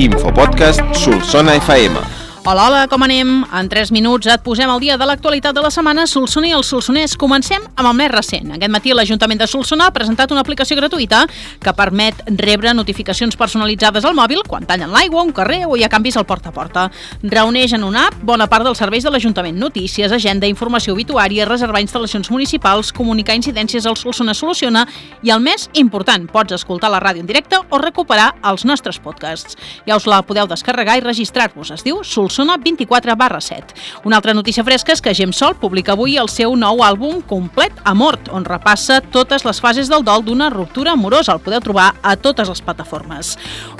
Infopodcast Solsona FM. Hola, hola, com anem? En 3 minuts et posem al dia de l'actualitat de la setmana Solsona i els solsoners. Comencem amb el més recent. Aquest matí l'Ajuntament de Solsona ha presentat una aplicació gratuïta que permet rebre notificacions personalitzades al mòbil quan tallen l'aigua, un carrer o hi ha canvis al porta a porta. Reuneix en una app bona part dels serveis de l'Ajuntament. Notícies, agenda, informació obituària, reservar instal·lacions municipals, comunicar incidències al Solsona Soluciona i el més important, pots escoltar la ràdio en directe o recuperar els nostres podcasts. Ja us la podeu descarregar i registrar-vos. Es diu Solsona Solsona 24 barra 7. Una altra notícia fresca és que Gemsol publica avui el seu nou àlbum complet a mort, on repassa totes les fases del dol d'una ruptura amorosa. El podeu trobar a totes les plataformes.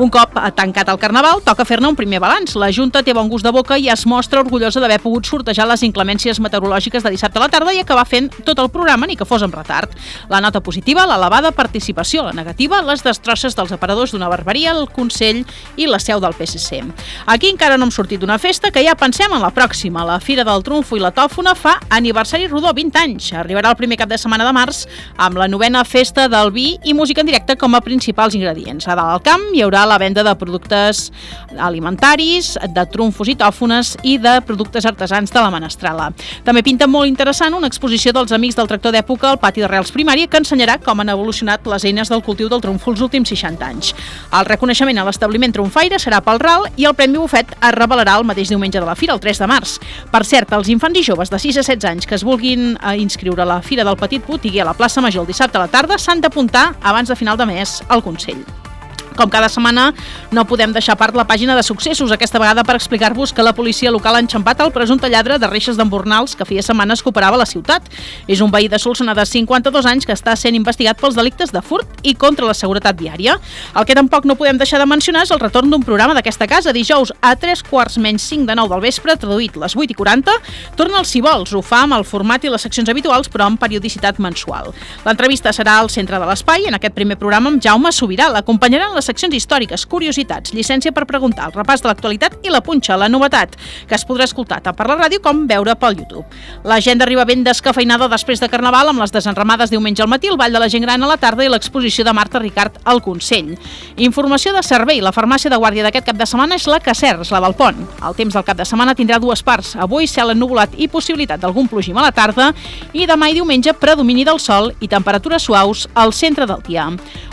Un cop tancat el Carnaval, toca fer-ne un primer balanç. La Junta té bon gust de boca i es mostra orgullosa d'haver pogut sortejar les inclemències meteorològiques de dissabte a la tarda i acabar fent tot el programa ni que fos amb retard. La nota positiva, l'elevada participació. La negativa, les destrosses dels aparadors d'una barberia, el Consell i la seu del PSC. Aquí encara no hem sortit d'una festa que ja pensem en la pròxima. La Fira del Trumfo i la Tòfona fa aniversari rodó, 20 anys. Arribarà el primer cap de setmana de març amb la novena festa del vi i música en directe com a principals ingredients. A dalt al camp hi haurà la venda de productes alimentaris, de trumfos i tòfones i de productes artesans de la Menestrala. També pinta molt interessant una exposició dels amics del tractor d'època al pati de Reals Primària que ensenyarà com han evolucionat les eines del cultiu del trumfo els últims 60 anys. El reconeixement a l'establiment trumfaire serà pel RAL i el Premi Bufet es revelarà el mateix diumenge de la Fira, el 3 de març. Per cert, els infants i joves de 6 a 16 anys que es vulguin eh, inscriure a la Fira del Petit Botiguer a la plaça Major el dissabte a la tarda s'han d'apuntar abans de final de mes al Consell. Com cada setmana, no podem deixar part la pàgina de successos, aquesta vegada per explicar-vos que la policia local ha enxampat el presumpte lladre de reixes d'embornals que feia setmanes que operava la ciutat. És un veí de Solsona de 52 anys que està sent investigat pels delictes de furt i contra la seguretat viària. El que tampoc no podem deixar de mencionar és el retorn d'un programa d'aquesta casa. Dijous a 3 quarts menys 5 de 9 del vespre, traduït les 8 i 40, torna el Si vols. Ho fa amb el format i les seccions habituals, però amb periodicitat mensual. L'entrevista serà al centre de l'espai. En aquest primer programa amb Jaume Sobirà. L'acompanyaran les seccions històriques, curiositats, llicència per preguntar, el repàs de l'actualitat i la punxa, la novetat, que es podrà escoltar tant per la ràdio com veure pel YouTube. L'agenda arriba ben descafeinada després de Carnaval amb les desenramades diumenge al matí, el Ball de la Gent Gran a la tarda i l'exposició de Marta Ricard al Consell. Informació de servei. La farmàcia de guàrdia d'aquest cap de setmana és la Cacers, la del Pont. El temps del cap de setmana tindrà dues parts. Avui cel ennubulat i possibilitat d'algun plogim a la tarda i demà i diumenge predomini del sol i temperatures suaus al centre del dia.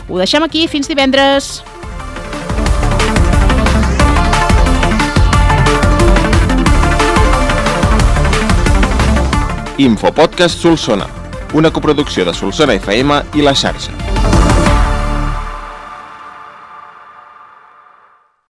Ho deixem aquí. Fins divendres. Infopodcast Solsona, una coproducció de Solsona FM i la xarxa.